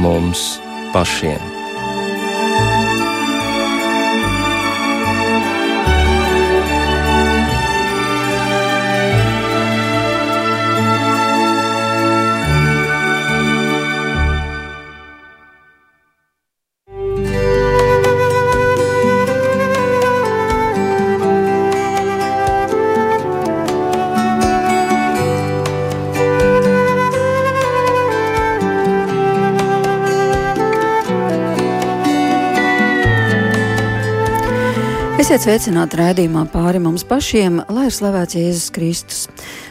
mums pašiem. Esiet sveicināti raidījumā pāri mums pašiem, lai ir slavēts Jēzus Kristus.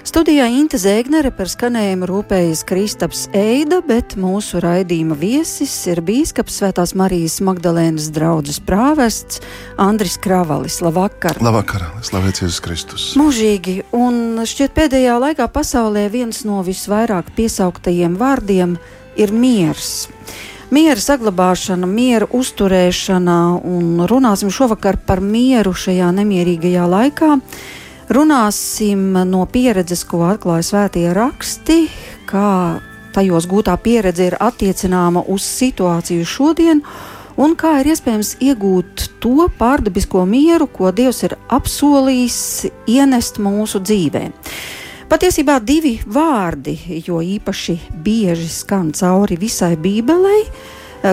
Studijā Inte Zēgnere par skanējumu rūpējas Kristaps Eida, bet mūsu raidījuma viesis ir bīskaps Svētās Marijas Magdalēnas draudzes prāvests Andris Kravalis. Labvakar! Labvakar! Slavēts Jēzus Kristus! Mūžīgi! Un šķiet pēdējā laikā pasaulē viens no visvairāk piesauktajiem vārdiem ir miers miera saglabāšana, miera uzturēšana, un runāsim šovakar par mieru šajā nemierīgajā laikā. Runāsim no pieredzes, ko atklāja svētie raksti, kā tajos gūtā pieredze ir attiecināma uz situāciju šodien, un kā ir iespējams iegūt to pārdabisko mieru, ko Dievs ir apsolījis ienest mūsu dzīvēm. Patiesībā divi vārdi, jo īpaši bieži skan cauri visai Bībelei,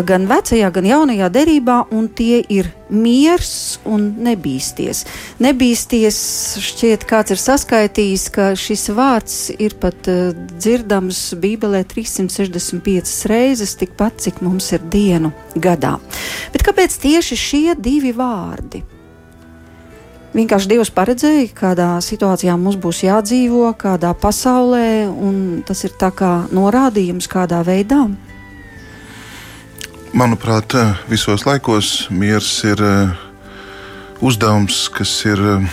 gan vecajā, gan jaunajā derībā, un tie ir miers un nebīsties. Nebīsties šķiet, kāds ir saskaitījis, ka šis vārds ir pat uh, dzirdams Bībelē 365 reizes, tikpat cik mums ir dienu gadā. Bet kāpēc tieši šie divi vārdi? Vienkārši Dievs paredzēja, kādā situācijā mums būs jādzīvo, kādā pasaulē, un tas ir tā kā norādījums, kādā veidā. Manuprāt, visos laikos miers ir eh, uzdevums, kas ir eh,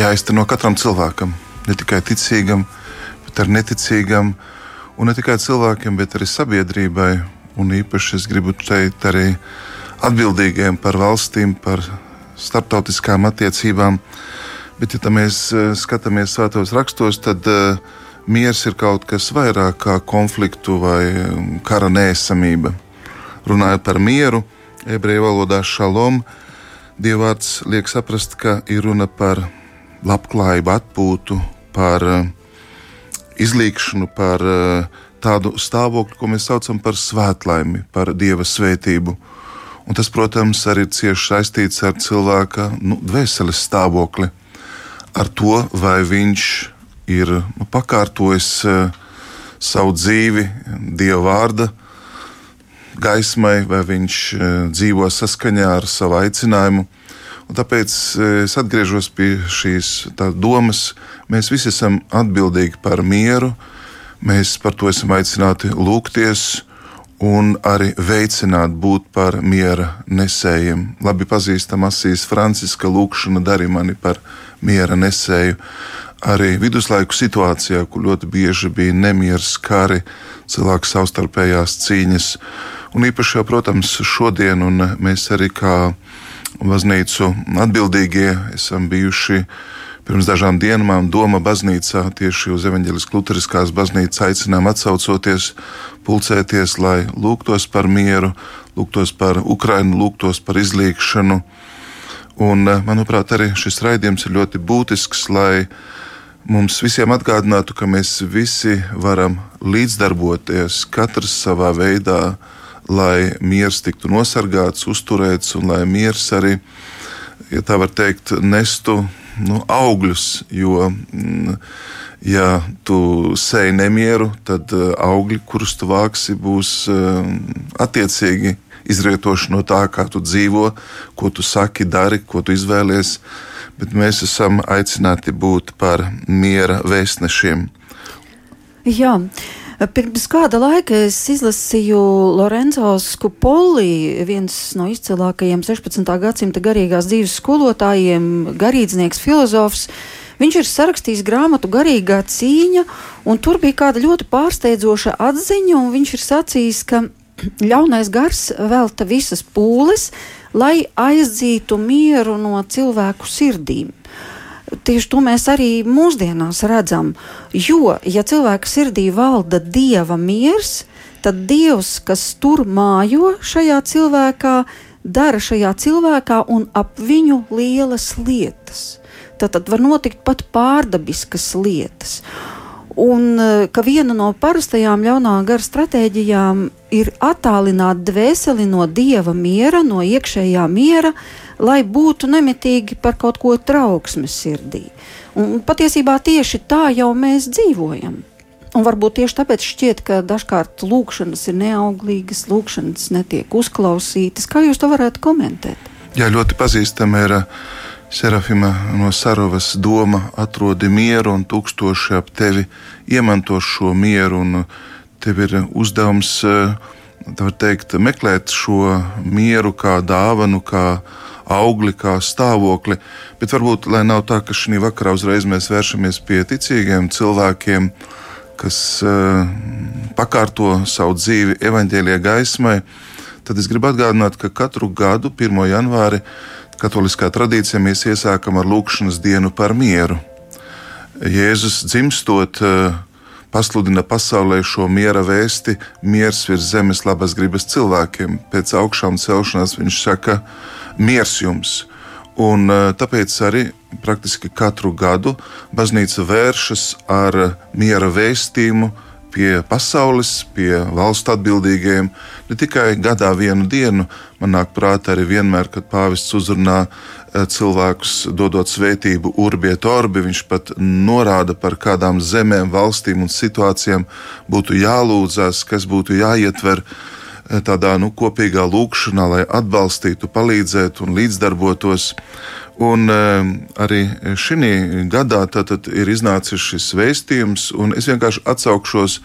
jāizteno katram cilvēkam, ne tikai ticīgam, bet arī neticīgam, un ne tikai cilvēkiem, bet arī sabiedrībai, un īpaši es gribu teikt arī atbildīgiem par valstīm, par starptautiskām attiecībām. Bet, ja mēs eh, skatāmies svētos rakstos, tad uh, miers ir kaut kas vairāk kā konfliktu vai um, kara nēsamība. Runājot par mieru, ebreju valodā šalom, dievvvārds liek saprast, ka ir runa par labklājību, atpūtu, par uh, izlīkšanu, par tādu stāvokli, ko mēs saucam par svētlaimi, par dieva svētību. Un tas, protams, arī ir cieši saistīts ar cilvēka nu, dvēseles stāvokli, ar to, vai viņš ir nu, pakārtojis uh, savu dzīvi Dieva vārda gaismai, vai viņš uh, dzīvo saskaņā ar savu aicinājumu. Un tāpēc uh, es atgriežos pie šīs domas. Mēs visi esam atbildīgi par mieru, mēs par to esam aicināti lūgties un arī veicināt būt par miera nesējiem. Labi pazīstama Asīs Franciska lūkšana darīja mani par miera nesēju. Arī viduslaiku situācijā, kur ļoti bieži bija nemieras kari, cilvēku savstarpējās cīņas, un īpaši jau, protams, šodien, un mēs arī kā baznīcu atbildīgie esam bijuši uh, Pirms dažām dienām Doma baznīcā tieši uz evaņģēliskās luteriskās baznīcas aicinām atsaucoties, pulcēties, lai lūgtos par mieru, lūgtos par Ukrainu, lūgtos par izlīkšanu. Un, eh, manuprāt, arī šis raidījums ir ļoti būtisks, lai mums visiem atgādinātu, ka mēs visi varam līdzdarboties, katrs savā veidā, lai miers tiktu nosargāts, uzturēts un lai miers arī, ja tā var teikt, nestu nu, augļus. Jo, mm, ja tu sēji nemieru, tad eh, augļi, kurus tu vāksi, būs eh, attiecīgi izrietoši no tā, kā tu dzīvo, ko tu saki, dari, ko tu izvēlies. Bet mēs esam aicināti būt par miera vēstnešiem. Jā. Pirms kāda laika es izlasīju Lorenzo Skupoli, viens no izcilākajiem 16. gadsimta garīgās dzīves skolotājiem, garīdznieks, filozofs. Viņš ir sarakstījis grāmatu Garīgā cīņa, un tur bija kāda ļoti pārsteidzoša atziņa, un viņš ir sacījis, ka ļaunais gars velta visas pūles, lai aizdzītu mieru no cilvēku sirdīm. Tieši to mēs arī mūsdienās redzam. Jo, ja cilvēka sirdī valda dieva miers, tad Dievs, kas tur mājo šajā cilvēkā, dara šajā cilvēkā un ap viņu lielas lietas. Tad, tad var notikt pat pārdabiskas lietas. Un e, ka viena no parastajām ļaunā gara stratēģijām ir attālināt dvēseli no dieva miera, no iekšējā miera, lai būtu nemitīgi par kaut ko trauksmes sirdī. Un patiesībā tieši tā jau mēs dzīvojam. Un varbūt tieši tāpēc šķiet, ka dažkārt lūkšanas ir neauglīgas, lūkšanas netiek uzklausītas. Kā jūs to varētu komentēt? Jā, ļoti pazīstama ir uh, Serafima no Sarovas doma atrodi mieru un tūkstoši ap tevi iemanto šo mieru. Tev ir uzdevums teikt, meklēt šo mieru kā dāvanu, kā augli, kā stāvokli. Bet varbūt, lai nav tā, ka šī vakarā uzreiz mēs vēršamies pie ticīgiem cilvēkiem, kas uh, pakārto savu dzīvi evaņģēlie gaismai, tad es gribu atgādināt, ka katru gadu, 1. janvāri, Katoliskā tradīcijā mēs iesākam ar lūkšanas dienu par mieru. Jēzus dzimstot, eh, pasludina pasaulē šo miera vēsti, miers virs zemes labas gribas cilvēkiem. Pēc augšām celšanās viņš saka, miers jums! Un eh, tāpēc arī praktiski katru gadu baznīca vēršas ar miera vēstījumu pie pasaules, pie valstu atbildīgajiem. Ne tikai gadā vienu dienu, man nāk prātā arī vienmēr, kad pāvests uzrunā eh, cilvēkus, dodot svētību urbiet orbi, viņš pat norāda par kādām zemēm, valstīm un situācijām būtu jālūdzas, kas būtu jāietver eh, tādā nu, kopīgā lūkšanā, lai atbalstītu, palīdzētu un līdzdarbotos. Un uh, arī šī gadā ir iznācis šis vēstījums, un es vienkārši atsaukšos,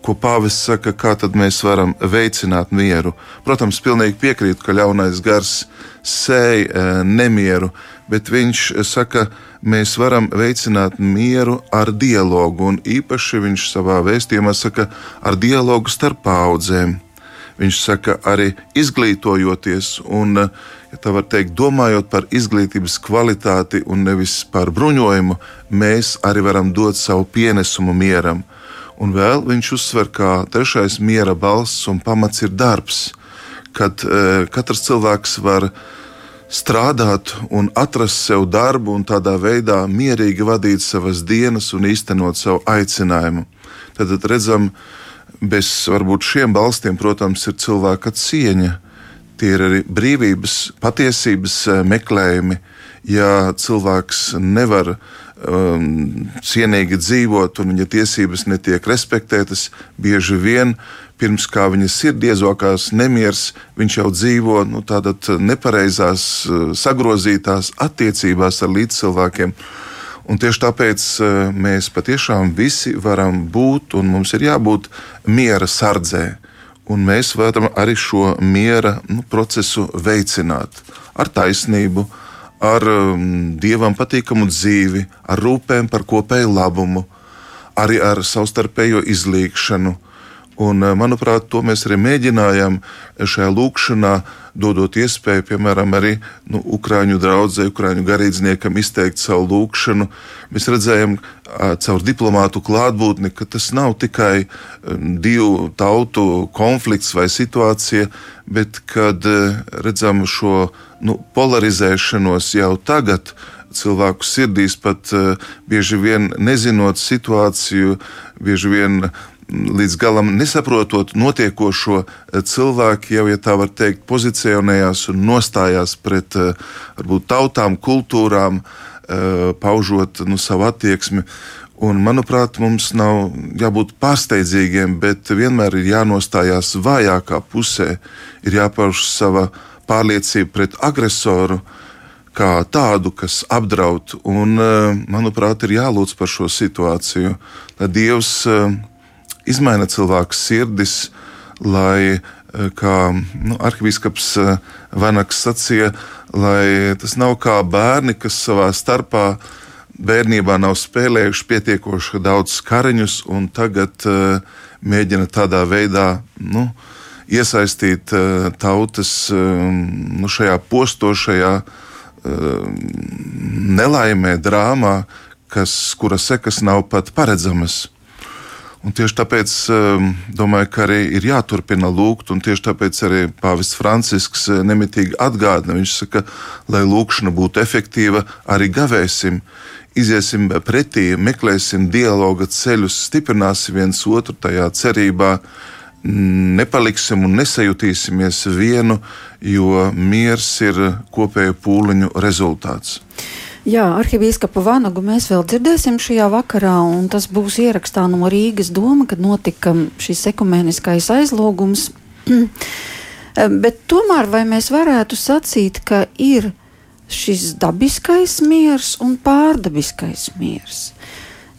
ko Pāvests saka, kā mēs varam veicināt mieru. Protams, pilnīgi piekrītu, ka ļaunais gars sēž uh, nemieru, bet viņš saka, mēs varam veicināt mieru ar dialogu, un īpaši viņš savā vēstījumā saka, ar dialogu starp paudzēm. Viņš saka, arī izglītojoties un uh, ja tā var teikt, domājot par izglītības kvalitāti un nevis par bruņojumu, mēs arī varam dot savu pienesumu mieram. Un vēl viņš uzsver, ka trešais miera balss un pamats ir darbs, kad e, katrs cilvēks var strādāt un atrast sev darbu un tādā veidā mierīgi vadīt savas dienas un īstenot savu aicinājumu. Tad redzam, bez varbūt šiem balstiem, protams, ir cilvēka cieņa tie ir arī brīvības, patiesības eh, meklējumi. Ja cilvēks nevar um, cienīgi dzīvot un viņa tiesības netiek respektētas, bieži vien pirms kā viņa sirds iezokās nemieris, viņš jau dzīvo nu, tādās nepareizās, eh, sagrozītās attiecībās ar līdzcilvēkiem. Un tieši tāpēc eh, mēs patiešām visi varam būt un mums ir jābūt miera sardzē un mēs varam arī šo miera nu, procesu veicināt ar taisnību, ar um, dievam patīkamu dzīvi, ar rūpēm par kopēju labumu, arī ar savstarpējo izlīgšanu. Un, uh, manuprāt, to mēs arī mēģinājām šajā lūkšanā dodot iespēju, piemēram, arī nu, Ukrāņu draugai, Ukrāņu garīdzniekam izteikt savu lūgšanu. Mēs redzējām caur diplomātu klātbūtni, ka tas nav tikai divu tautu konflikts vai situācija, bet kad redzam šo nu, polarizēšanos jau tagad cilvēku sirdīs, pat uh, bieži vien nezinot situāciju, bieži vien līdz galam nesaprotot notiekošo, eh, cilvēki jau, ja tā var teikt, pozicionējās un nostājās pret eh, varbūt tautām, kultūrām, eh, paužot nu, savu attieksmi. Un, manuprāt, mums nav jābūt pārsteidzīgiem, bet vienmēr ir jānostājās vājākā pusē, ir jāpauž sava pārliecība pret agresoru, kā tādu, kas apdraud. Un, manuprāt, ir jālūdz par šo situāciju, lai Dievs izmaina cilvēku sirdis, lai, eh, kā nu, arhibīskaps eh, Vanaks sacīja, lai tas nav kā bērni, kas savā starpā bērnībā nav spēlējuši pietiekoši daudz skariņus, un tagad uh, mēģina tādā veidā nu, iesaistīt uh, tautas um, nu, šajā postošajā uh, nelaimē, drāmā, kas, kura sekas nav pat paredzamas. Un tieši tāpēc um, domāju, ka arī ir jāturpina lūgt, un tieši tāpēc arī Pāvests Francisks uh, nemitīgi atgādina. Viņš saka, lai lūkšana būtu efektīva, arī gavēsim, iziesim pretī, meklēsim dialoga ceļus, stiprināsim viens otru tajā cerībā, nepaliksim un nesajutīsimies vienu, jo miers ir kopēju pūliņu rezultāts. Jā, arhibīskapu Vanagu mēs vēl dzirdēsim šajā vakarā, un tas būs ierakstā no Rīgas doma, kad notika šis ekumeniskais aizlūgums. Bet tomēr vai mēs varētu sacīt, ka ir šis dabiskais miers un pārdabiskais miers?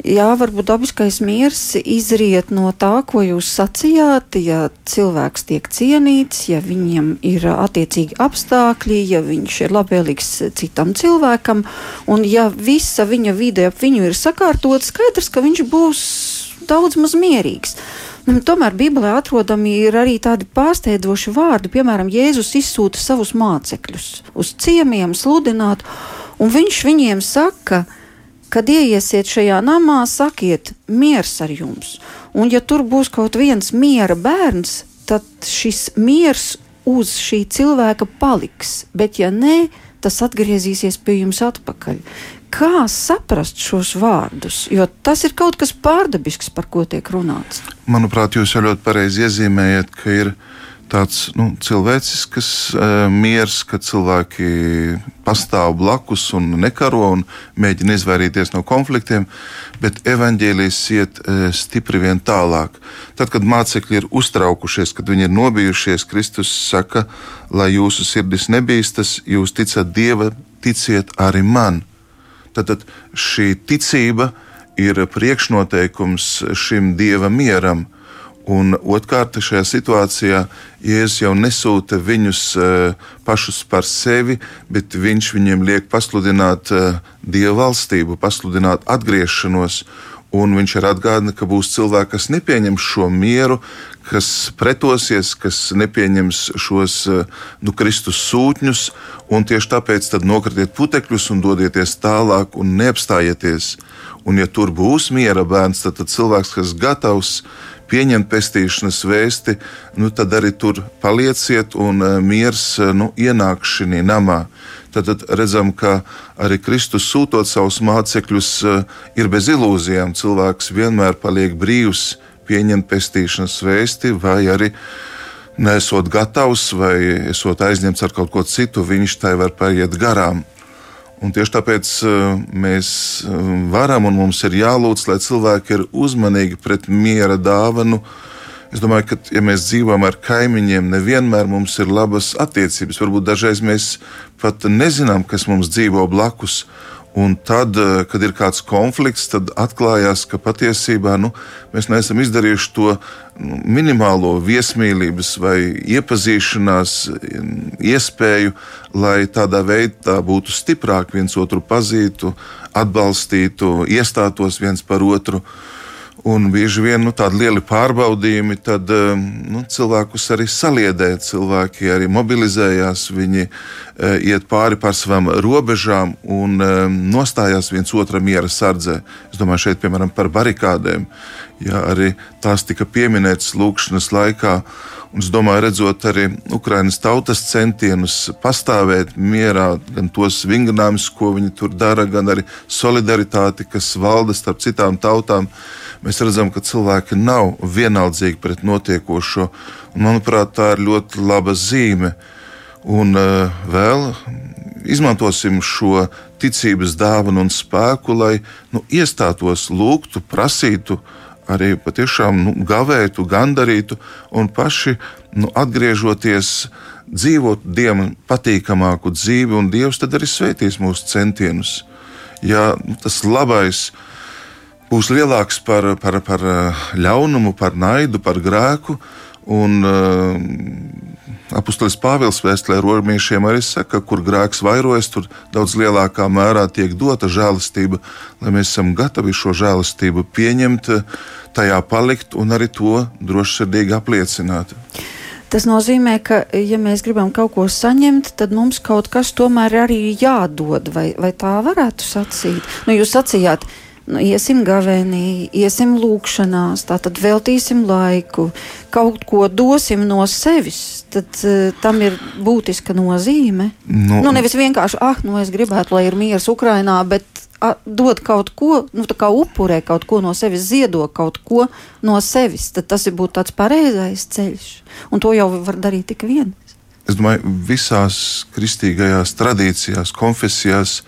Jā, varbūt dabiskais miers izriet no tā, ko jūs sacījāt. Ja cilvēks tiek cienīts, ja viņam ir attiecīgi apstākļi, ja viņš ir labvēlīgs citam cilvēkam, un ja visa viņa vide ap viņu ir sakārtot, skaidrs, ka viņš būs daudz maz mierīgs. Un, tomēr Bībelē atrodami ir arī tādi pārsteidzoši vārdi. Piemēram, Jēzus izsūta savus mācekļus uz ciemiemiem sludināt, un viņš viņiem saka, ka kad ieiesiet šajā namā, sakiet, miers ar jums. Un, ja tur būs kaut viens miera bērns, tad šis miers uz šī cilvēka paliks. Bet, ja nē, tas atgriezīsies pie jums atpakaļ. Kā saprast šos vārdus? Jo tas ir kaut kas pārdabisks, par ko tiek runāts. Manuprāt, jūs jau ļoti pareizi iezīmējat, ka ir tāds nu, cilvēcisks uh, miers, ka cilvēki pastāv blakus un nekaro un mēģina izvairīties no konfliktiem, bet evaņģēlijas iet uh, stipri vien tālāk. Tad, kad mācekļi ir uztraukušies, kad viņi ir nobijušies, Kristus saka, lai jūsu sirdis nebīstas, jūs ticat Dieva, ticiet arī man. Tad, tad šī ticība ir priekšnoteikums šim Dieva mieram Un otrkārt, šajā situācijā Jēzus jau nesūta viņus uh, pašus par sevi, bet viņš viņiem liek pasludināt uh, dievu valstību, pasludināt atgriešanos. Un viņš ir atgādina, ka būs cilvēki, kas nepieņems šo mieru, kas pretosies, kas nepieņems šos uh, nu, Kristus sūtņus, tieši tāpēc nokritiet putekļus un dodieties tālāk un neapstājieties. Un, ja tur būs miera bērns, tad, tad cilvēks, kas gatavs pieņemt pestīšanas vēsti, nu, tad arī tur palieciet un eh, miers eh, nu, ienāk šī namā. Tad, tad redzam, ka arī Kristus sūtot savus mācekļus, eh, ir bez ilūzijām. Cilvēks vienmēr paliek brīvs pieņemt pestīšanas vēsti, vai arī nesot gatavs, vai esot aizņemts ar kaut ko citu, viņš tai var paiet garām. Un tieši tāpēc uh, mēs uh, varam un mums ir jālūdz, lai cilvēki ir uzmanīgi pret miera dāvanu. Es domāju, ka, ja mēs dzīvojam ar kaimiņiem, nevienmēr mums ir labas attiecības. Varbūt dažreiz mēs pat nezinām, kas mums dzīvo blakus. Un tad, eh, kad ir kāds konflikts, tad atklājās, ka patiesībā nu, mēs neesam izdarījuši to nu, minimālo viesmīlības vai iepazīšanās iespēju, lai tādā veidā būtu stiprāk viens otru pazītu, atbalstītu, iestātos viens par otru. Un bieži vien nu, tādi lieli pārbaudījumi tad, um, nu, cilvēkus arī saliedē. Cilvēki arī mobilizējās, viņi uh, iet pāri pār savām robežām un um, nostājās viens otra miera sardzē. Es domāju šeit piemēram par barikādēm. Jā, arī tās tika pieminētas lūkšanas laikā. Un es domāju, redzot arī Ukraiņas tautas centienus pastāvēt mierā, gan tos vingrinājumus, ko viņi tur dara, gan arī solidaritāti, kas valda starp citām tautām. Uh, mēs redzam, ka cilvēki nav vienaldzīgi pret notiekošo. Un, manuprāt, tā ir ļoti laba zīme. Un uh, vēl izmantosim šo ticības dāvanu un spēku, lai nu, iestātos, lūgtu, prasītu, arī patiešām nu, gavētu, gandarītu un paši nu, atgriežoties, dzīvot Dievam patīkamāku dzīvi, un Dievs tad arī svētīs mūsu centienus. Ja nu, tas labais ir būs lielāks par, par, par eh, ļaunumu, par naidu, par grēku. Un, uh, Apostolis Pāvils vēstulē romiešiem arī saka, kur grēks vairojas, tur daudz lielākā mērā tiek dota žēlastība, lai mēs esam gatavi šo žēlastību pieņemt, tajā palikt un arī to drošsirdīgi apliecināt. Tas nozīmē, ka, ja mēs gribam kaut ko saņemt, tad mums kaut kas tomēr arī jādod, vai, vai tā varētu sacīt. Nu, jūs sacījāt, nu, iesim gavēnī, iesim lūkšanās, tātad veltīsim laiku, kaut ko dosim no sevis, tad uh, tam ir būtiska nozīme. Nu, Nu, nevis vienkārši, ah, nu es gribētu, lai ir miers Ukrainā, bet a, dod kaut ko, nu tā kā upurē kaut ko no sevis, ziedo kaut ko no sevis, tad tas ir būt tāds pareizais ceļš. Un to jau var darīt tik viens. Es domāju, visās kristīgajās tradīcijās, konfesijās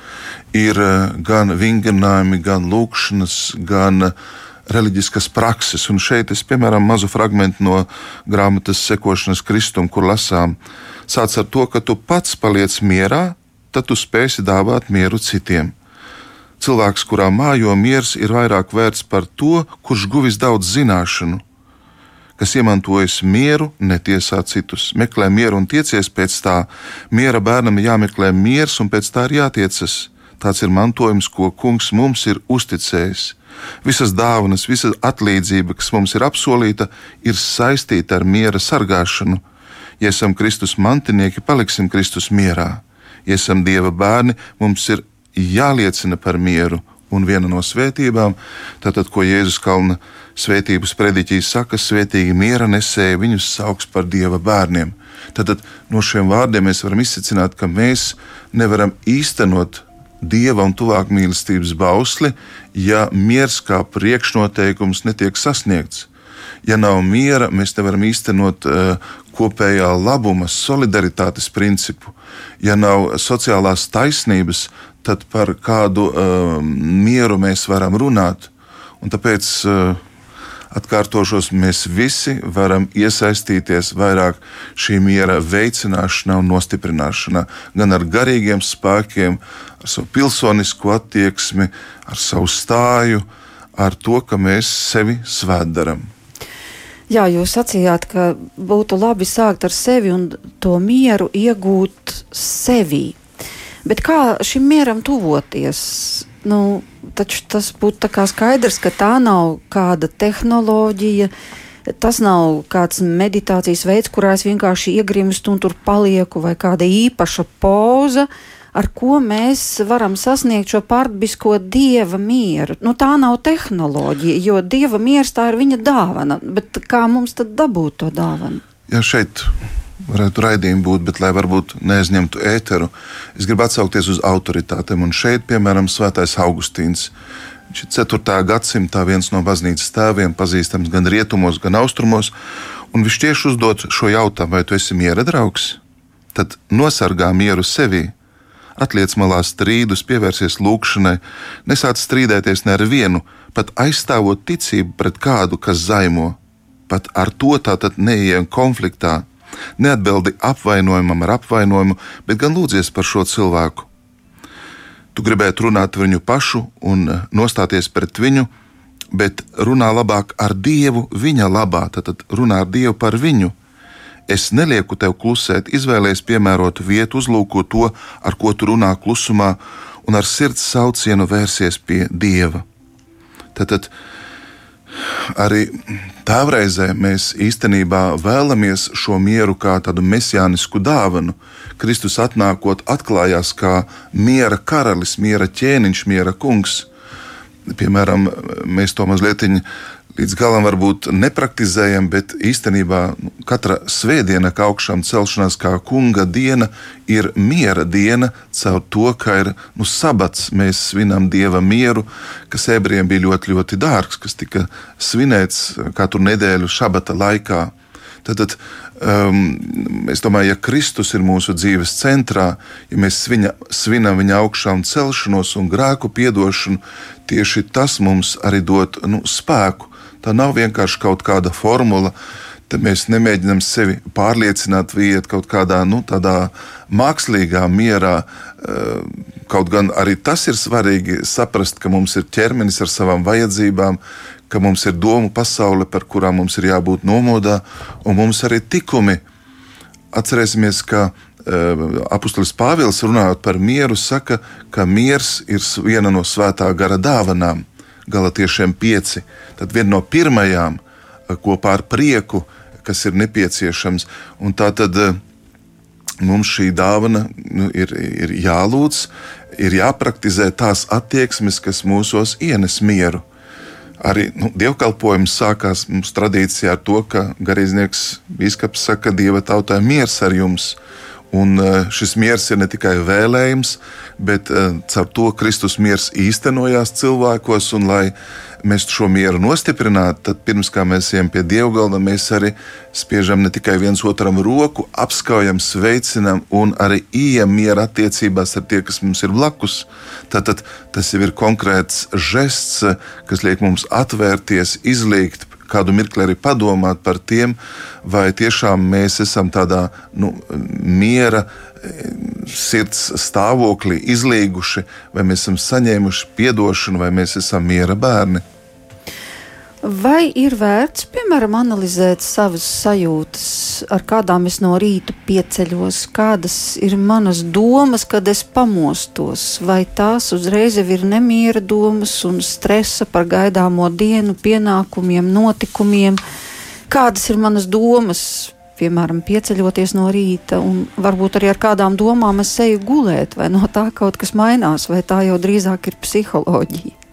ir eh, gan vingrinājumi, gan lūkšanas, gan eh, reliģiskas prakses. Un šeit es, piemēram, mazu fragment no grāmatas sekošanas Kristum, kur lasām, sāc ar to, ka tu pats paliec mierā, tad tu spēsi dāvāt mieru citiem. Cilvēks, kurā mājo miers, ir vairāk vērts par to, kurš guvis daudz zināšanu, kas iemantojas mieru, netiesā citus, meklē mieru un tiecies pēc tā. Miera bērnam ir jāmeklē miers un pēc tā ir jātiecas. Tāds ir mantojums, ko kungs mums ir uzticējis. Visas dāvanas, visa atlīdzība, kas mums ir apsolīta, ir saistīta ar miera sargāšanu. Ja esam Kristus mantinieki, paliksim Kristus mierā. Ja esam Dieva bērni, mums ir jāliecina par mieru. Un viena no svētībām, tātad, ko Jēzus Kalna svētības prediķīs saka, svētīgi miera nesēji viņus sauc par Dieva bērniem. Tātad no šiem vārdiem mēs varam izsacināt, ka mēs nevaram īstenot Dieva un tuvāk mīlestības bausli, ja miers kā priekšnoteikums netiek sasniegts. Ja nav miera, mēs nevaram īstenot uh, kopējā labuma, solidaritātes principu. Ja nav sociālās taisnības, tad par kādu uh, mieru mēs varam runāt. Un tāpēc uh, atkārtošos, mēs visi varam iesaistīties vairāk šī miera veicināšanā un nostiprināšanā, gan ar garīgiem spēkiem, ar savu pilsonisku attieksmi, ar savu stāju, ar to, ka mēs sevi svētdaram. Jā, jūs sacījāt, ka būtu labi sākt ar sevi un to mieru iegūt sevī. Bet kā šim mieram tuvoties? Nu, taču tas būtu skaidrs, ka tā nav kāda tehnoloģija. Tas nav kāds meditācijas veids, kurā es vienkārši iegrimstu un tur palieku, vai kāda īpaša poza, ar ko mēs varam sasniegt šo pārdabisko dieva mieru. Nu, tā nav tehnoloģija, jo dieva miers tā ir viņa dāvana. Bet kā mums tad dabūt to dāvanu? Ja šeit varētu raidījumi būt, bet lai varbūt neaizņemtu ēteru, es gribu atsaukties uz autoritātēm. Un šeit, piemēram, Svētais Augustīns. Viņš ir 4. gadsimta viens no baznīcas tēviem, pazīstams gan rietumos, gan austrumos. Un viņš tieši uzdod šo jautājumu, vai tu esi miera draugs? Tad nosargā mieru sevi, atliec malā strīdus, pievērsies lūgšanai, nesāc strīdēties ne ar vienu, pat aizstāvot ticību pret kādu, kas zaimo. Pat ar to tātad neieejam konfliktā, Neatbildi apvainojumam ar apvainojumu, bet gan lūdzies par šo cilvēku. Tu gribētu runāt viņu pašu un eh, nostāties pret viņu, bet runā labāk ar Dievu viņa labā, tad runā ar Dievu par viņu. Es nelieku tev klusēt, izvēlējies piemērotu vietu, uzlūko to, ar ko tu runā klusumā, un ar sirds saucienu vērsies pie Dieva. Tad, tad arī tēvreizē mēs īstenībā vēlamies šo mieru kā tādu mesijānisku dāvanu. Kristus atnākot, atklājās kā miera karalis, miera ķēniņš, miera kungs. Piemēram, mēs to mazliet līdz galam varbūt nepraktizējam, bet īstenībā nu, katra svētdiena, kā augšām celšanās, kā kunga diena, ir miera diena caur to, ka ir nu, sabats. Mēs svinam dieva mieru, kas ebrejiem bija ļoti, ļoti dārgs, kas tika svinēts katru nedēļu šabata laikā. Tad, um, es domāju, ja Kristus ir mūsu dzīves centrā, ja mēs viņa, svinam viņa augšām celšanos un grēku piedošanu, tieši tas mums arī dod nu, spēku Tā nav vienkārši kaut kāda formula. Tad mēs nemēģinām sevi pārliecināt, iet kaut kādā nu, mākslīgā mierā. Eh, kaut gan arī tas ir svarīgi saprast, ka mums ir ķermenis ar savām vajadzībām, ka mums ir domu pasaule, par kurām mums ir jābūt nomodā, un mums arī tikumi. Atcerēsimies, ka uh, apustulis Pāvils runājot par mieru, saka, ka miers ir viena no svētā gara dāvanām galotiešiem pieci. Tad viena no pirmajām eh, kopā ar prieku, kas ir nepieciešams. Un tā tad eh, mums šī dāvana nu, ir, ir jālūdz, ir jāpraktizē tās attieksmes, kas mūsos ienes mieru. Arī nu, dievkalpojums sākās mums tradīcijā ar to, ka garīdznieks biskups saka, ka dieva tautai miers ar jums. Un eh, šis miers ir ne tikai vēlējums, bet eh, caur to Kristus miers īstenojās cilvēkos. Un, lai mēs šo mieru nostiprinātu, tad pirms mēs ejam pie dievgalda, mēs arī spiežam ne tikai viens otram roku, apskaujam, sveicinam un arī ieejam miera attiecībās ar tie, kas mums ir blakus. Tātad tas jau ir konkrēts žests, kas liek mums atvērties, izlīgt, kādu mirkli arī padomāt par tiem, vai tiešām mēs esam tādā nu, miera sirds stāvoklī izlīguši, vai mēs esam saņēmuši atdošanu, vai mēs esam miera bērni. Vai ir vērts, piemēram, analizēt savas sajūtas, ar kādām es no rīta pieceļos, kādas ir manas domas, kad es pamostos, vai tās uzreiz ir nemiera domas un stresa par gaidāmo dienu, pienākumiem, notikumiem, kādas ir manas domas, piemēram, pieceļoties no rīta, un varbūt arī ar kādām domām es eju gulēt, vai no tā kaut kas mainās, vai tā jau drīzāk ir psiholoģija.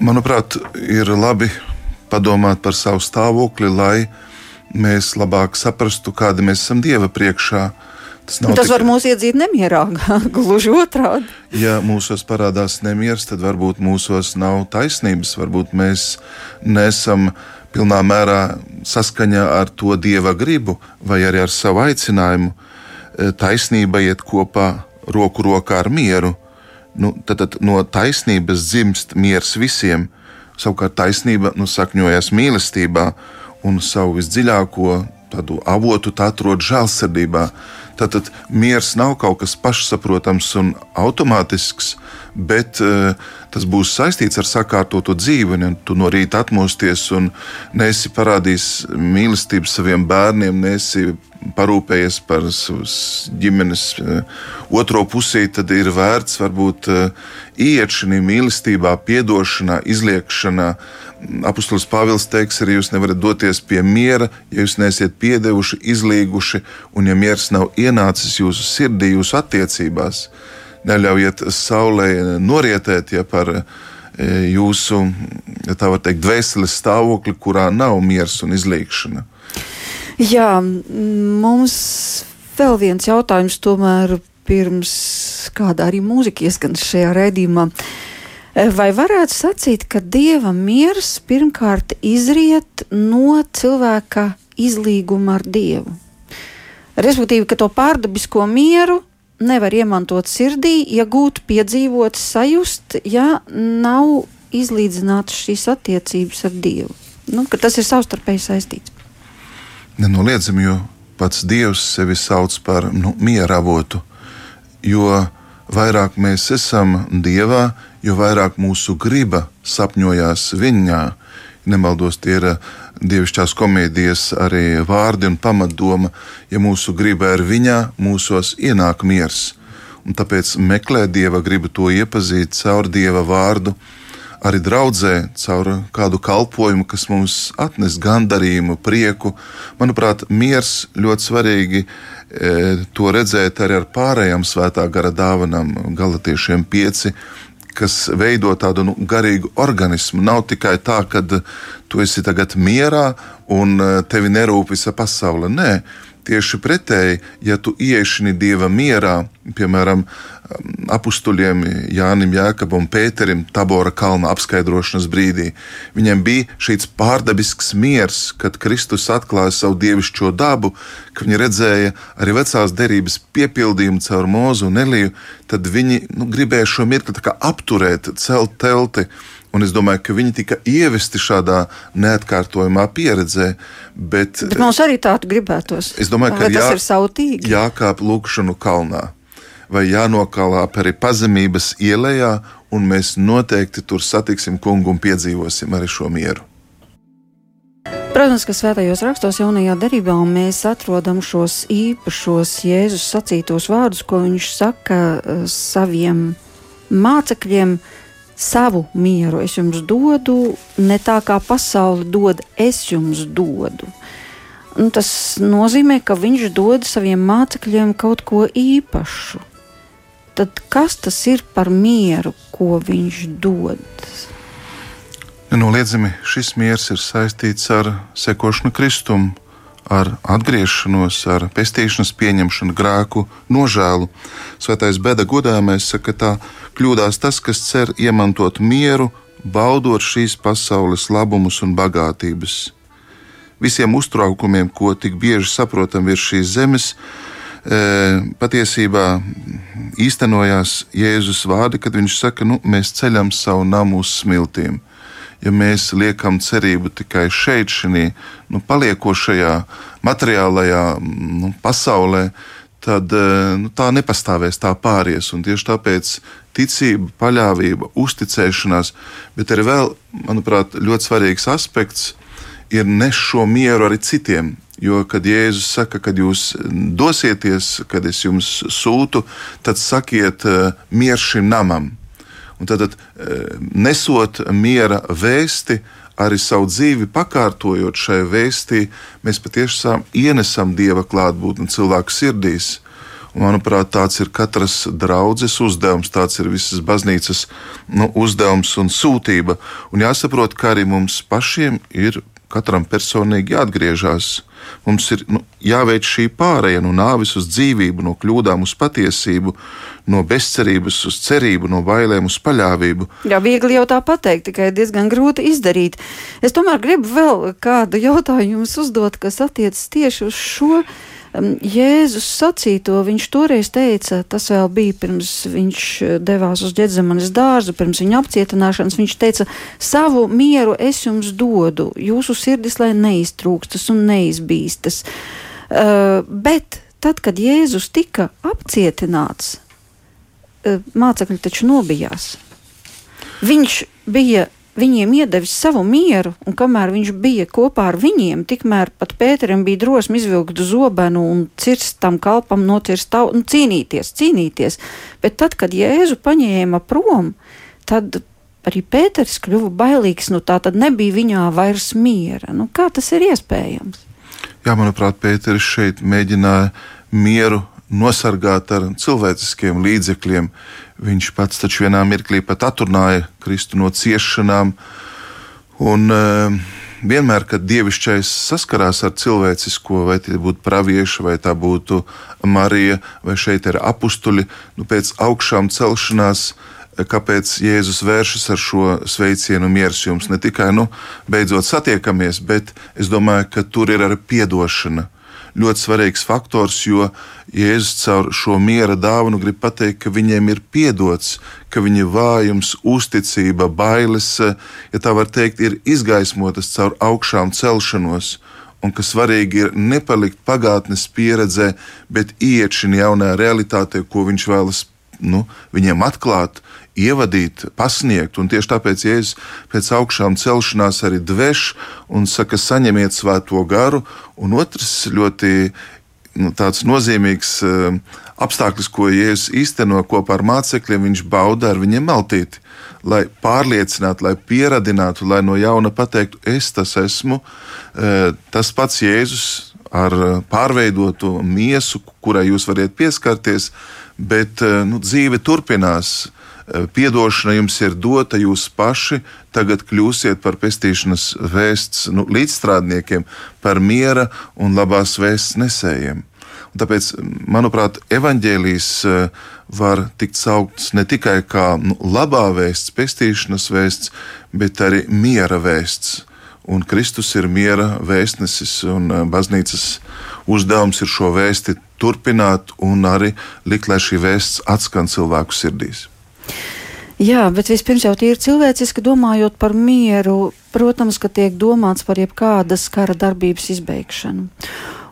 Manuprāt, ir labi padomāt par savu stāvokli, lai mēs labāk saprastu, kāda mēs esam Dieva priekšā. Tas, tas tikai... var mūs iedzīt nemierā, gluži otrādi. Ja mūsos parādās nemieris, tad varbūt mūsos nav taisnības, varbūt mēs nesam pilnā mērā saskaņā ar to dieva gribu vai arī ar savu aicinājumu. Taisnība iet kopā roku rokā ar mieru nu, tad, tad no taisnības dzimst miers visiem. Savukārt taisnība nu, sakņojas mīlestībā un savu visdziļāko avotu atrod žēlsirdībā. Tātad miers nav kaut kas pašsaprotams un automātisks, bet uh, tas būs saistīts ar sakārtotu dzīvi. Ja tu no rīta atmosties un nesi parādījis mīlestību saviem bērniem, nesi parūpējies par savas ģimenes eh, otro pusī, tad ir vērts varbūt eh, iet šajā mīlestībā, atdošanā, izliekšanā. Apostols Pāvils teiks, arī jūs nevarat doties pie miera, ja jūs neesiet piedevuši, izlīguši, un ja miers nav ienācis jūsu sirdī, jūsu attiecībās. Neļaujiet saulē norietēt ja, par eh, jūsu, ja tā var teikt, dvēseles stāvokli, kurā nav miers un izlīgšana. Jā, mums vēl viens jautājums tomēr pirms kāda arī mūzika ieskan šajā raidījumā. Vai varētu sacīt, ka dieva miers pirmkārt izriet no cilvēka izlīguma ar dievu? Respektīvi, ka to pārdabisko mieru nevar iemantot sirdī, iegūt, piedzīvot, sajust, ja nav izlīdzinātas šīs attiecības ar dievu. Nu, tas ir savstarpēji saistīts nenoliedzami, jo pats Dievs sevi sauc par nu, miera avotu. Jo vairāk mēs esam Dievā, jo vairāk mūsu griba sapņojās Viņā. Nemaldos, tie ir dievišķās komēdijas arī vārdi un pamatdoma. Ja mūsu griba ir Viņā, mūsos ienāk miers. Un tāpēc meklēt Dieva gribu to iepazīt caur Dieva vārdu arī draudzē, caur kādu kalpošanu, kas mums atnes gandarījumu, prieku. Manuprāt, miers ļoti svarīgi e, to redzēt arī ar pārējām svētā gara dāvanām, galotiešiem pieci. Kas veido tādu nu, garīgu organismu. Nav tikai tā, ka tu esi tagad mierā un e, tevi nerūp visa pasaule. Nē, tieši pretēji, ja tu ieiešini dieva mierā, piemēram, apstuļiem Jānim Jēkabam un Pēterim Tabora kalna apskaidrošanas brīdī. Viņiem bija šīs pārdabisks miers, kad Kristus atklāja savu dievišķo dabu, ka viņi redzēja arī vecās derības piepildījumu caur mūzu un Eliju, tad viņi nu, gribēja šo mirkli apturēt, celt telti. Un es domāju, ka viņi tika ievesti šādā neatkārtojamā pieredzē. Bet, bet mums arī tādu gribētos. Es domāju, ka tas jā, ir sautīgi. Jākāp lūkšanu kalnā vai jānokalāp arī pazemības ielējā, un mēs noteikti tur satiksim kungu un piedzīvosim arī šo mieru. Protams, ka svētajos rakstos jaunajā derībā mēs atrodam šos īpašos Jēzus sacītos vārdus, ko viņš saka uh, saviem mācekļiem. Savu mieru es jums dodu, ne tā kā pasaule dod, es jums dodu. Un tas nozīmē, ka viņš dod saviem mācekļiem kaut ko īpašu tad kas tas ir par mieru, ko viņš dod? Nenoliedzami šis miers ir saistīts ar sekošanu Kristumu, ar atgriešanos, ar pestīšanas pieņemšanu, grēku, nožēlu. Svētais Bēda godāmais saka, ka tā kļūdās tas, kas cer iemantot mieru, baudot šīs pasaules labumus un bagātības. Visiem uztraukumiem, ko tik bieži saprotam virs šīs zemes, e, patiesībā īstenojās Jēzus vārdi, kad viņš saka, nu, mēs ceļam savu namu uz smiltīm ja mēs liekam cerību tikai šeit, šajā nu, paliekošajā materiālajā nu, pasaulē, tad eh, nu, tā nepastāvēs, tā pāries. Un tieši tāpēc ticība, paļāvība, uzticēšanās, bet arī vēl, manuprāt, ļoti svarīgs aspekts ir nes šo mieru arī citiem. Jo, kad Jēzus saka, kad jūs dosieties, kad es jums sūtu, tad sakiet uh, mieru šim namam. Tad, eh, nesot miera vēsti, arī savu dzīvi pakārtojot šai vēstī, mēs patiešām ienesam dieva klātbūtni cilvēku sirdīs. Un, manuprāt, tāds ir katras draudzes uzdevums, tāds ir visas baznīcas nu, uzdevums un sūtība. Un jāsaprot, ka arī mums pašiem ir katram personīgi jāatgriežas. Mums ir nu, jāveic šī pārēja no nāves uz dzīvību, no kļūdām uz patiesību, no bezcerības uz cerību, no bailēm uz paļāvību. Jā, viegli jau tā pateikt, tikai diezgan grūti izdarīt. Es tomēr gribu vēl kādu jautājumu jums uzdot, kas attiecas tieši uz šo Jēzus sacīto, viņš toreiz teica, tas vēl bija pirms viņš eh, devās uz ģedzemanes dārzu, pirms viņa apcietināšanas, viņš teica, savu mieru es jums dodu, jūsu sirdis, lai neiztrūkstas un neizbīstas. Uh, bet tad, kad Jēzus tika apcietināts, uh, mācekļi taču nobijās. Viņš bija viņiem iedevis savu mieru, un kamēr viņš bija kopā ar viņiem, tikmēr pat Pēteram bija drosme izvilkt zobenu un cirst tam kalpam, nocirst tavu, un cīnīties, cīnīties. Bet tad, kad Jēzu paņēma prom, tad arī Pēters kļuva bailīgs, nu tā tad nebija viņā vairs miera. Nu, kā tas ir iespējams? Jā, manuprāt, Pēters šeit mēģināja mieru nosargāt ar cilvēciskiem līdzekļiem. Viņš pats taču vienā mirklī pat atrunāja Kristu no ciešanām. Un, uh, vienmēr, kad dievišķais saskarās ar cilvēcisko, vai tie būtu pravieši, vai tā būtu Marija, vai šeit ir apstuļi, nu, pēc augšām celšanās, kāpēc Jēzus vēršas ar šo sveicienu miers jums. Ne tikai, nu, beidzot satiekamies, bet es domāju, ka tur ir arī piedošana ļoti svarīgs faktors, jo Jēzus caur šo miera dāvanu grib pateikt, ka viņiem ir piedots, ka viņa vājums, uzticība, bailes, ja tā var teikt, ir izgaismotas caur augšām celšanos. Un ka svarīgi ir nepalikt pagātnes pieredzē, bet iet šajā jaunajā realitātē, ko viņš vēlas nu, viņiem atklāt, ievadīt, pasniegt. Un tieši tāpēc Jēzus pēc augšām celšanās arī dveš un saka, saņemiet svēto garu. Un otrs ļoti nu, nozīmīgs uh, apstākļus, ko Jēzus īsteno kopā ar mācekļiem, viņš bauda ar viņiem meltīti. Lai pārliecinātu, lai pieradinātu, lai no jauna pateiktu, es tas esmu, uh, tas pats Jēzus ar pārveidotu miesu, kurai jūs varat pieskarties, bet nu, dzīve turpinās. Eh, piedošana jums ir dota, jūs paši tagad kļūsiet par pestīšanas vēsts nu, līdzstrādniekiem, par miera un labās vēsts nesējiem. Un tāpēc, manuprāt, evaņģēlijs eh, var tikt saukts ne tikai kā nu, labā vēsts, pestīšanas vēsts, bet arī miera vēsts. Un Kristus ir miera vēstnesis, un eh, baznīcas uzdevums ir šo vēsti turpināt un arī likt, lai šī vēsts atskan cilvēku sirdīs. Jā, bet vispirms jau tīri cilvēciski domājot par mieru, protams, ka tiek domāts par jebkādas kara darbības izbeigšanu.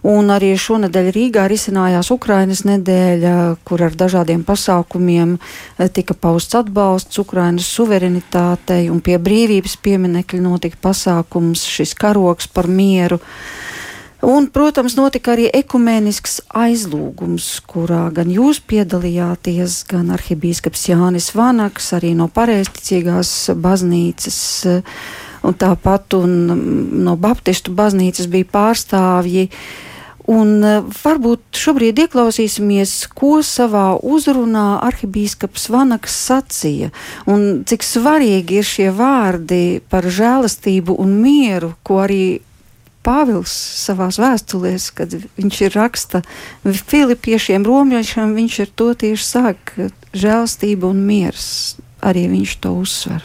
Un arī šonadēļ Rīgā risinājās Ukrainas nedēļa, kur ar dažādiem pasākumiem eh, tika pausts atbalsts Ukrainas suverenitātei, un pie brīvības pieminekļa notika pasākums šis karoks par mieru. Uh, Un, protams, notika arī ekumēnisks aizlūgums, kurā gan jūs piedalījāties, gan arhibīskaps Jānis Vanaks, arī no pareizticīgās baznīcas, un tāpat un no baptistu baznīcas bija pārstāvji. Un uh, varbūt šobrīd ieklausīsimies, ko savā uzrunā arhibīskaps Vanaks sacīja, un cik svarīgi ir šie vārdi par žēlastību un mieru, ko arī Pāvils savā vēstulēs, kad viņš ir raksta Filipiešiem, romiešiem, viņš ar to tieši sāk žēlastība un miers. Arī viņš to uzsver.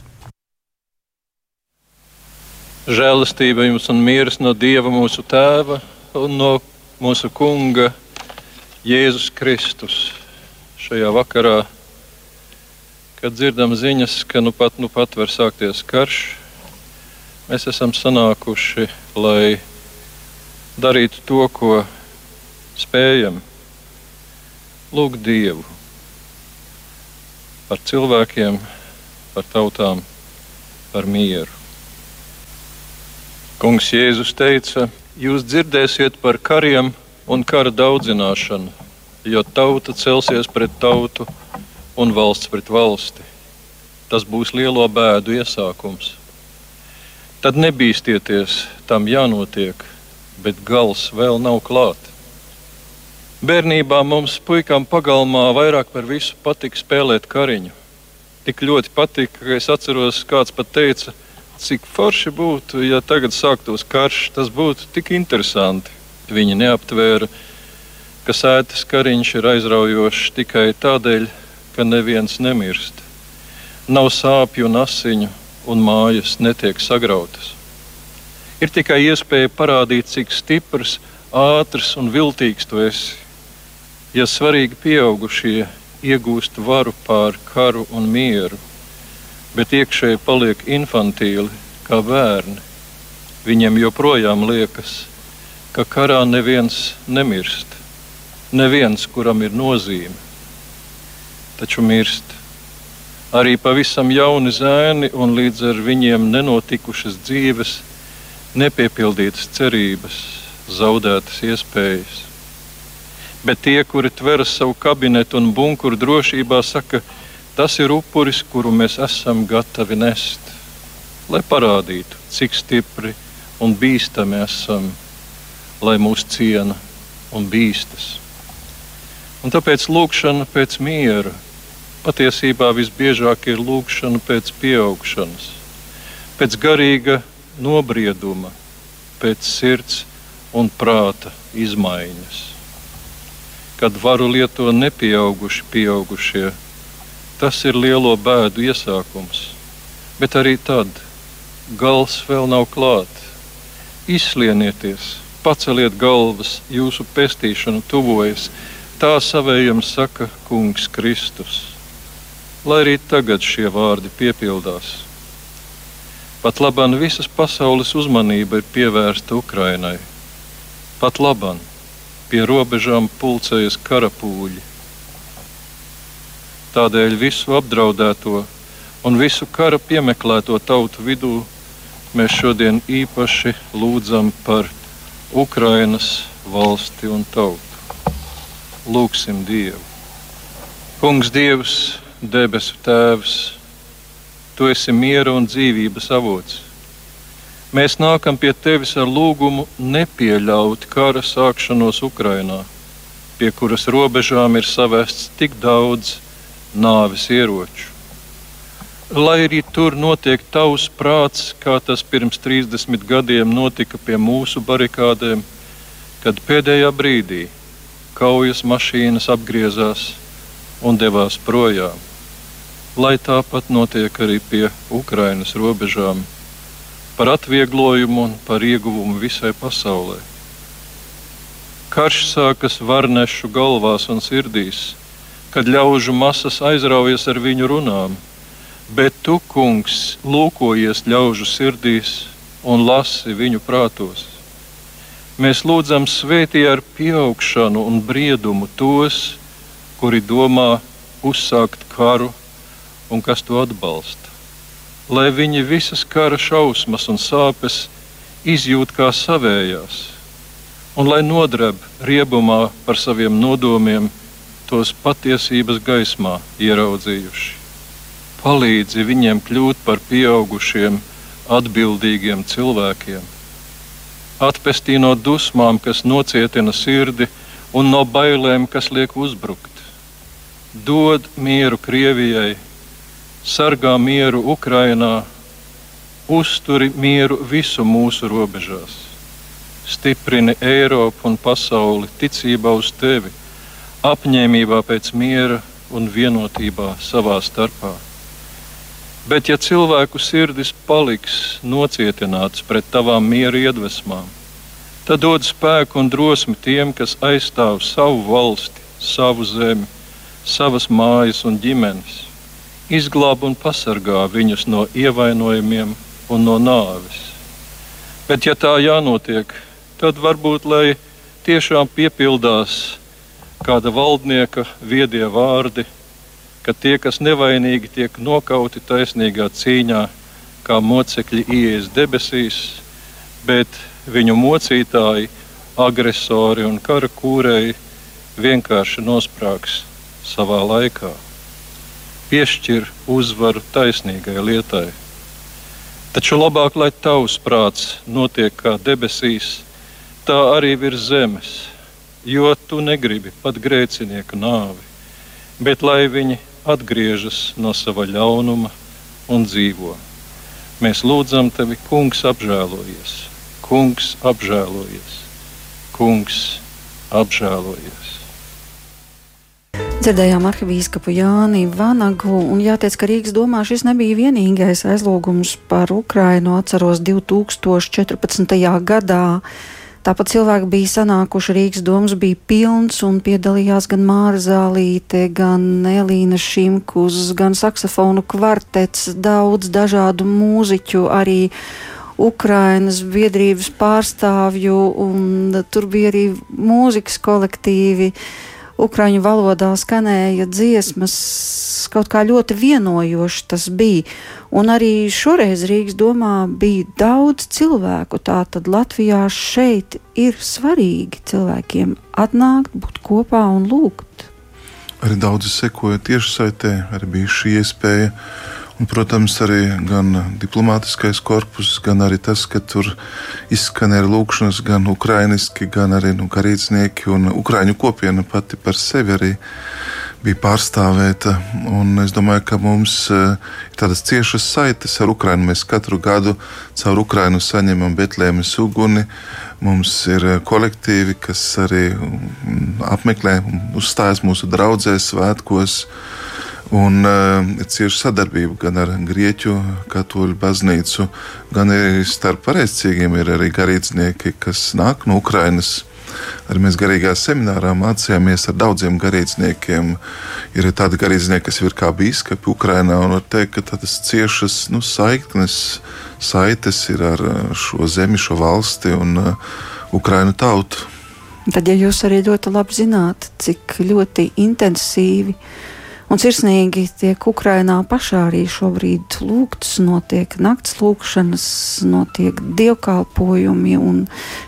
Žēlastība jums un miers no Dieva mūsu Tēva un no mūsu Kunga Jēzus Kristus šajā vakarā, kad dzirdam ziņas, ka nu pat, nu pat var sākties karš. Mēs esam sanākuši, lai darītu to, ko spējam. Lūgt Dievu par cilvēkiem, par tautām, par mieru. Kungs Jēzus teica, jūs dzirdēsiet par kariem un kara daudzināšanu, jo tauta celsies pret tautu un valsts pret valsti. Tas būs lielo bēdu iesākums. Tad nebīsties, tam jānotiek bet gals vēl nav klāts. Bērnībā mums, puikām, pagalmā vairāk par visu patika spēlēt kariņu. Tik ļoti patika, ka es atceros, kāds pat teica, cik forši būtu, ja tagad sāktos karš. Tas būtu tik interesanti. Viņi neaptvēra, ka sēdes kariņš ir aizraujošs tikai tādēļ, ka neviens nemirst. Nav sāpju un asiņu, un mājas netiek sagrautas ir tikai iespēja parādīt, cik stiprs, ātrs un viltīgs tu esi. Ja svarīgi pieaugušie iegūst varu pār karu un mieru, bet iekšēji paliek infantīli kā bērni, viņiem joprojām liekas, ka karā neviens nemirst, neviens, kuram ir nozīme, taču mirst. Arī pavisam jauni zēni un līdz ar viņiem nenotikušas dzīves nepiepildītas cerības, zaudētas iespējas. Bet tie, kuri tveras savu kabinetu un bunkuru drošībā, saka, tas ir upuris, kuru mēs esam gatavi nest, lai parādītu, cik stipri un bīstami esam, lai mūs ciena un bīstas. Un tāpēc lūkšana pēc miera patiesībā visbiežāk ir lūkšana pēc pieaugšanas, pēc garīga nobrieduma, pēc sirds un prāta izmaiņas. Kad varu lieto nepieauguši pieaugušie, tas ir lielo bēdu iesākums, bet arī tad gals vēl nav klāts. Izslienieties, paceliet galvas, jūsu pestīšana tuvojas, tā savējam saka Kungs Kristus. Lai arī tagad šie vārdi piepildās Pat labāk visas pasaules uzmanība ir pievērsta Ukrainai. Pat labāk pie robežām pulcējas karapūļi. Tādēļ visu apdraudēto un visu kara piemeklēto tautu vidū mēs šodien īpaši lūdzam par Ukrainas valsti un tautu. Lūksim Dievu! Kungs, Dievs, debesu Tēvs! Tu esi miera un dzīvības avots. Mēs nākam pie tevis ar lūgumu nepieļaut kara sākšanos Ukrajinā, pie kuras robežām ir savests tik daudz nāves ieroču. Lai arī tur notiek tavs prāts, kā tas pirms 30 gadiem notika pie mūsu barikādēm, kad pēdējā brīdī kaujas mašīnas apgriezās un devās projām lai tāpat notiek arī pie Ukrainas robežām, par atvieglojumu un par ieguvumu visai pasaulē. Karš sākas varnešu galvās un sirdīs, kad ļaužu masas aizraujas ar viņu runām, bet tu, kungs, lūkojies ļaužu sirdīs un lasi viņu prātos. Mēs lūdzam svētī ar pieaugšanu un briedumu tos, kuri domā uzsākt karu un kas to atbalsta. Lai viņi visas kara šausmas un sāpes izjūt kā savējās, un lai nodreb riebumā par saviem nodomiem, tos patiesības gaismā ieraudzījuši. Palīdzi viņiem kļūt par pieaugušiem, atbildīgiem cilvēkiem. atpestī no dusmām, kas nocietina sirdi, un no bailēm, kas liek uzbrukt. Dod mieru Krievijai, sargā mieru Ukrainā, uzturi mieru visu mūsu robežās, stiprini Eiropu un pasauli ticībā uz tevi, apņēmībā pēc miera un vienotībā savā starpā. Bet, ja cilvēku sirdis paliks nocietināts pret tavām miera iedvesmām, tad dod spēku un drosmi tiem, kas aizstāv savu valsti, savu zemi, savas mājas un ģimenes, izglāb un pasargā viņus no ievainojumiem un no nāves. Bet, ja tā jānotiek, tad varbūt lai tiešām piepildās kāda valdnieka viedie vārdi ka tie, kas nevainīgi tiek nokauti taisnīgā cīņā, kā mocekļi ies debesīs, bet viņu mocītāji, agresori un kara kūrēji vienkārši nosprāgs savā laikā. Piešķir uzvaru taisnīgai lietai. Taču labāk, lai tavs prāts notiek kā debesīs, tā arī virs zemes, jo tu negribi pat grēcinieku nāvi, bet lai viņi atgriežas no sava ļaunuma un dzīvo. Mēs lūdzam tevi, Kungs, apžēlojies, Kungs, apžēlojies, Kungs, apžēlojies. Dzirdējām arhivīskapu Jāni Vanagu, un jāteic, ka Rīgas domā šis nebija vienīgais aizlūgums par Ukrainu. Atceros 2014. gadā Tāpat cilvēki bija sanākuši, Rīgas domas bija pilns un piedalījās gan Māra Zālīte, gan Elīna Šimkus, gan saksofonu kvartets, daudz dažādu mūziķu, arī Ukrainas biedrības pārstāvju, un tur bija arī mūzikas kolektīvi. Uh, Ukraiņu valodā skanēja dziesmas, kaut kā ļoti vienojoši tas bija. Un arī šoreiz Rīgas domā bija daudz cilvēku. Tātad Latvijā šeit ir svarīgi cilvēkiem atnākt, būt kopā un lūgt. Arī daudzi sekoja tiešsaitē, arī bija šī iespēja. Protams, arī gan diplomātiskais korpus, gan arī tas, ka tur izskanēja lūkšanas gan ukrainiski, gan arī nu, garīdznieki un ukraiņu kopiena pati par sevi arī bija pārstāvēta. Un es domāju, ka mums eh, ir tādas ciešas saites ar Ukrajinu. Mēs katru gadu caur Ukrajinu saņemam Betlēmas uguni. Mums ir eh, kolektīvi, kas arī mm, apmeklē uzstājas mūsu draugzēs, svētkos. Un uh, cieša sadarbība gan ar Grieķu katoļu baznīcu, gan arī starp pareizcīgiem ir arī garīdznieki, kas nāk no Ukrainas. Arī mēs garīgā seminārā mācījāmies ar daudziem garīdzniekiem. Ir tādi garīdznieki, kas ir kā biskupi Ukrajinā, un var teikt, ka tādas ciešas nu, saiknes, saites ir ar šo zemi, šo valsti un uh, Ukraiņu tautu. Tad, ja jūs arī ļoti labi zināt, cik ļoti intensīvi uh, Un sirsnīgi tiek Ukrainā pašā arī šobrīd lūgts, notiek nakts lūkšanas, notiek dievkalpojumi un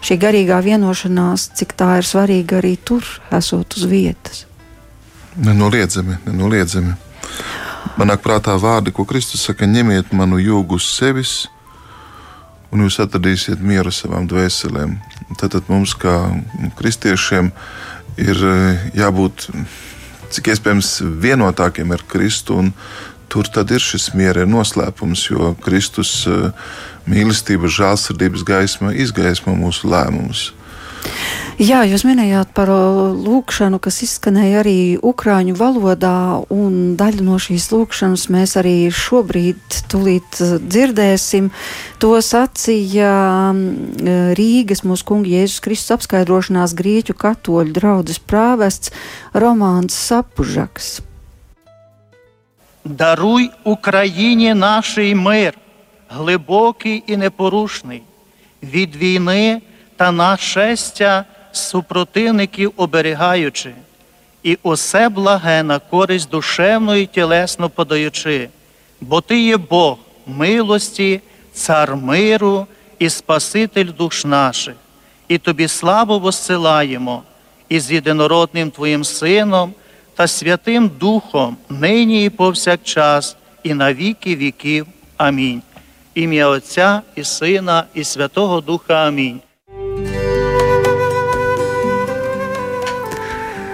šī garīgā vienošanās, cik tā ir svarīga arī tur, esot uz vietas. Nenoliedzami, nenoliedzami. Manāk prātā vārdi, ko Kristus saka, ņemiet manu jūgu uz sevis, un jūs atradīsiet mieru savām dvēselēm. Tad mums, kā kristiešiem, ir eh, jābūt cik iespējams vienotākiem ar Kristu. Tur tad ir šis miera noslēpums, jo Kristus eh, mīlestības, žēlsirdības gaisma izgaismo mūsu lēmumus. Jā, jūs minējāt par lūkšanu, kas izskanēja arī ukrāņu valodā, un daļu no šīs lūkšanas mēs arī šobrīd tulīt dzirdēsim. To sacīja Rīgas mūsu kunga Jēzus Kristus apskaidrošanās grieķu katoļu draudzes prāvests Romāns Sapužaks. Даруй Україні нашій мир, глибокий і непорушний, від війни та нашестя супротивників оберігаючи, і усе благе на користь душевну і тілесно подаючи, бо Ти є Бог милості, цар миру і Спаситель душ наших, і тобі славу воссилаємо, і з єдинородним Твоїм Сином та Святим Духом, нині і повсякчас, і на віки віків. Амінь. Ім'я Отця і Сина, і Святого Духа Амінь.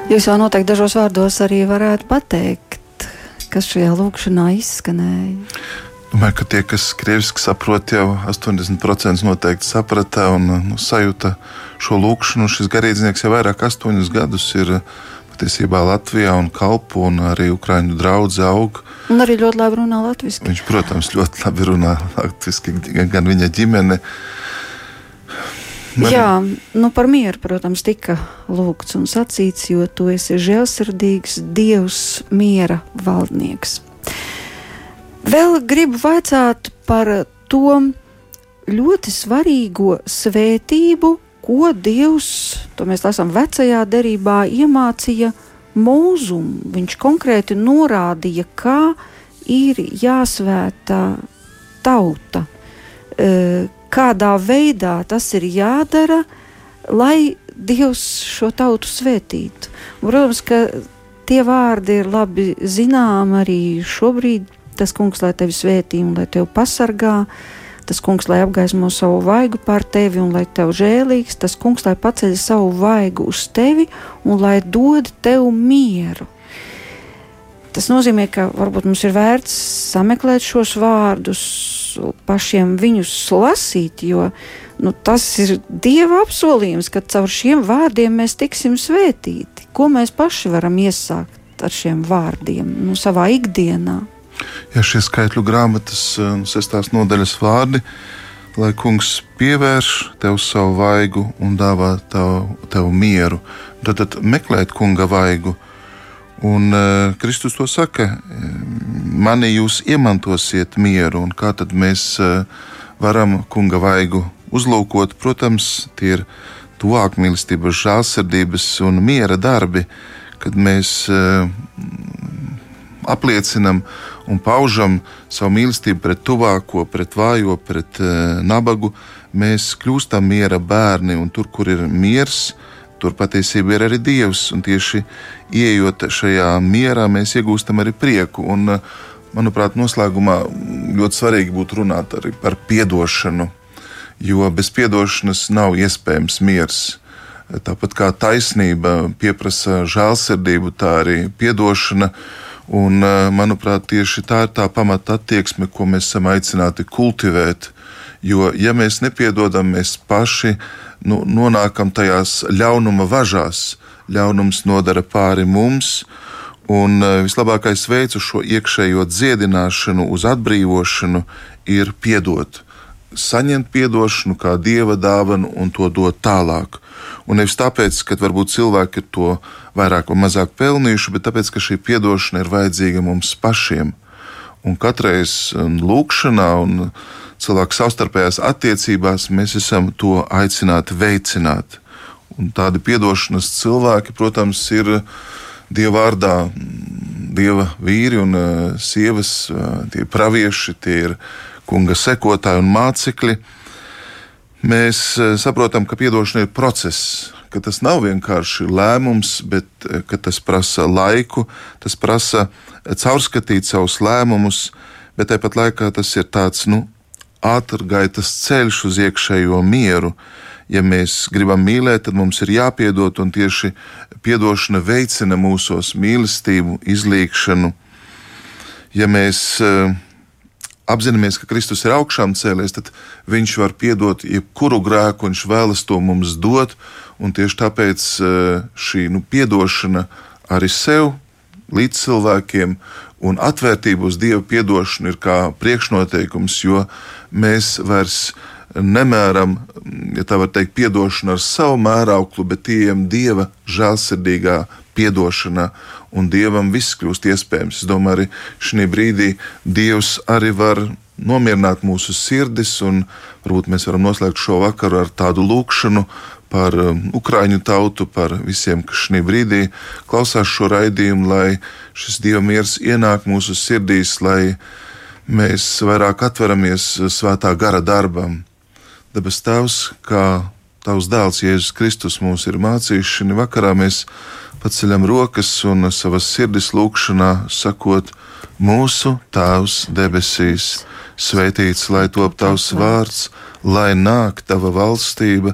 Jūs jau noteikti dažos vārdos arī varētu pateikt, kas šajā lūkšanā izskanēja. Domāju, ka tie, kas krieviski saprot, jau 80% noteikti saprata un nu, sajūta šo lūkšanu. Šis garīdznieks jau vairāk astoņus gadus ir patiesībā Latvijā un kalpo un arī Ukraiņu draugu aug. Un arī ļoti labi runā latviešu. Viņš, protams, ļoti labi runā latviešu, gan viņa ģimene. Man... Jā, nu par mieru, protams, tika lūgts un sacīts, jo tu esi žēlsirdīgs, dievs, miera valdnieks. Vēl gribu vaicāt par to ļoti svarīgo svētību, ko Dievs, to mēs lasām vecajā derībā, iemācīja mūzumu. Viņš konkrēti norādīja, kā ir jāsvētā tauta. Kādā veidā tas ir jādara, lai Dievs šo tautu svētītu. Protams, ka tie vārdi ir labi zināmi arī šobrīd. Tas kungs, lai tevi svētī un lai tevi pasargā, tas kungs, lai apgaismo savu vaigu pār tevi un lai tev žēlīgs, tas kungs, lai paceļ savu vaigu uz tevi un lai dod tev mieru. Tas nozīmē, ka varbūt mums ir vērts sameklēt šos vārdus, pašiem viņus lasīt, jo nu, tas ir Dieva apsolījums, ka caur šiem vārdiem mēs tiksim svētīti. Ko mēs paši varam iesākt ar šiem vārdiem nu, savā ikdienā? Ja šie skaitļu grāmatas nu, sestās nodaļas vārdi, lai kungs pievērš tev savu vaigu un dāvā tev, tev mieru, tad, tad meklēt kunga vaigu Un uh, Kristus to saka, mani jūs iemantosiet mieru, un kā tad mēs uh, varam kunga vaigu uzlūkot? Protams, tie ir tuvāk mīlestības, žēlsirdības un miera darbi, kad mēs uh, apliecinam un paužam savu mīlestību pret tuvāko, pret vājo, pret uh, nabagu, mēs kļūstam miera bērni, un tur, kur ir miers, tur patiesībā ir arī Dievs. Un tieši ieejot šajā mierā, mēs iegūstam arī prieku. Un, manuprāt, noslēgumā ļoti svarīgi būtu runāt arī par atdošanu, jo bez atdošanas nav iespējams miers. Tāpat kā taisnība pieprasa žēlsirdību, tā arī atdošana. Un, manuprāt, tieši tā ir tā pamata attieksme, ko mēs esam aicināti kultivēt. Jo, ja mēs nepiedodam, mēs paši nu, nonākam tajās ļaunuma važās. Ļaunums nodara pāri mums, un e, vislabākais veids uz šo iekšējo dziedināšanu, uz atbrīvošanu ir piedot. Saņemt atdošanu kā dieva dāvanu un to dot tālāk. Un nevis tāpēc, ka varbūt cilvēki ir to vairāk vai mazāk pelnījuši, bet tāpēc, ka šī atdošana ir vajadzīga mums pašiem. Un katreiz lūkšanā un cilvēku savstarpējās attiecībās mēs esam to aicināti veicināt. Un tādi piedošanas cilvēki, protams, ir Dieva vārdā, Dieva vīri un uh, sievas, uh, tie pravieši, tie ir kunga sekotāji un mācekļi. Mēs uh, saprotam, ka piedošana ir process, ka tas nav vienkārši lēmums, bet tas prasa laiku, tas prasa caurskatīt savus lēmumus, bet tāpat laikā tas ir tāds nu, ātrgaitas ceļš uz iekšējo mieru. Ja mēs gribam mīlēt, tad mums ir jāpiedod, un tieši atdošana veicina mūsos mīlestību, izlīkšanu. Ja mēs uh, apzināmies, ka Kristus ir augšām cēlies, tad Viņš var piedot jebkuru grēku, Viņš vēlas to mums dot, tieši tāpēc uh, šī nu, atdošana arī sev, līdz cilvēkiem, un atvērtība uz Dieva atdošanu ir kā priekšnoteikums, jo mēs vairs nemēram, ja tā var teikt, atdošanu ar savu mērauklu, bet ejam Dieva žēlsirdīgā atdošanā, un Dievam viss kļūst iespējams. Es domāju, arī šī brīdī Dievs arī var nomierināt mūsu sirdis, un varbūt mēs varam noslēgt šo vakaru ar tādu lūkšanu par um, Ukrāņu tautu, par visiem, kas šī brīdī klausās šo raidījumu, lai šis Dieva miers ienāk mūsu sirdīs, lai mēs vairāk atveramies svētā gara darbam. Debes Tēvs, kā Tavs dēls Jēzus Kristus mums ir mācījis, šī vakarā mēs paceļam rokas un savas sirdis lūkšanā sakot, mūsu Tēvs debesīs, svētīts lai top Tavs vārds, lai nāk Tava valstība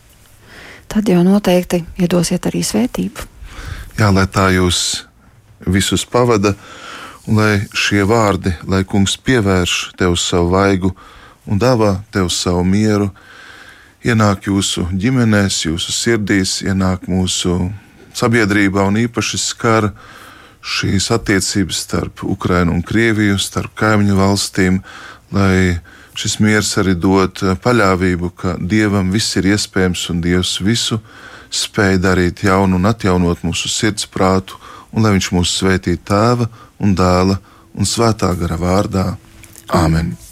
Tad jau noteikti iedosiet arī svētību. Jā, lai tā jūs visus pavada, un lai šie vārdi, lai kungs pievērš tev savu vaigu un dāvā tev savu mieru, ienāk jūsu ģimenēs, jūsu sirdīs, ienāk mūsu sabiedrībā un īpaši skar šīs attiecības starp Ukrainu un Krieviju, starp kaimiņu valstīm, lai šis miers arī dod paļāvību, ka Dievam viss ir iespējams un Dievs visu spēj darīt jaunu un atjaunot mūsu sirdsprātu, un lai Viņš mūs svētī tēva un dēla un svētā gara vārdā. Āmen! Amen.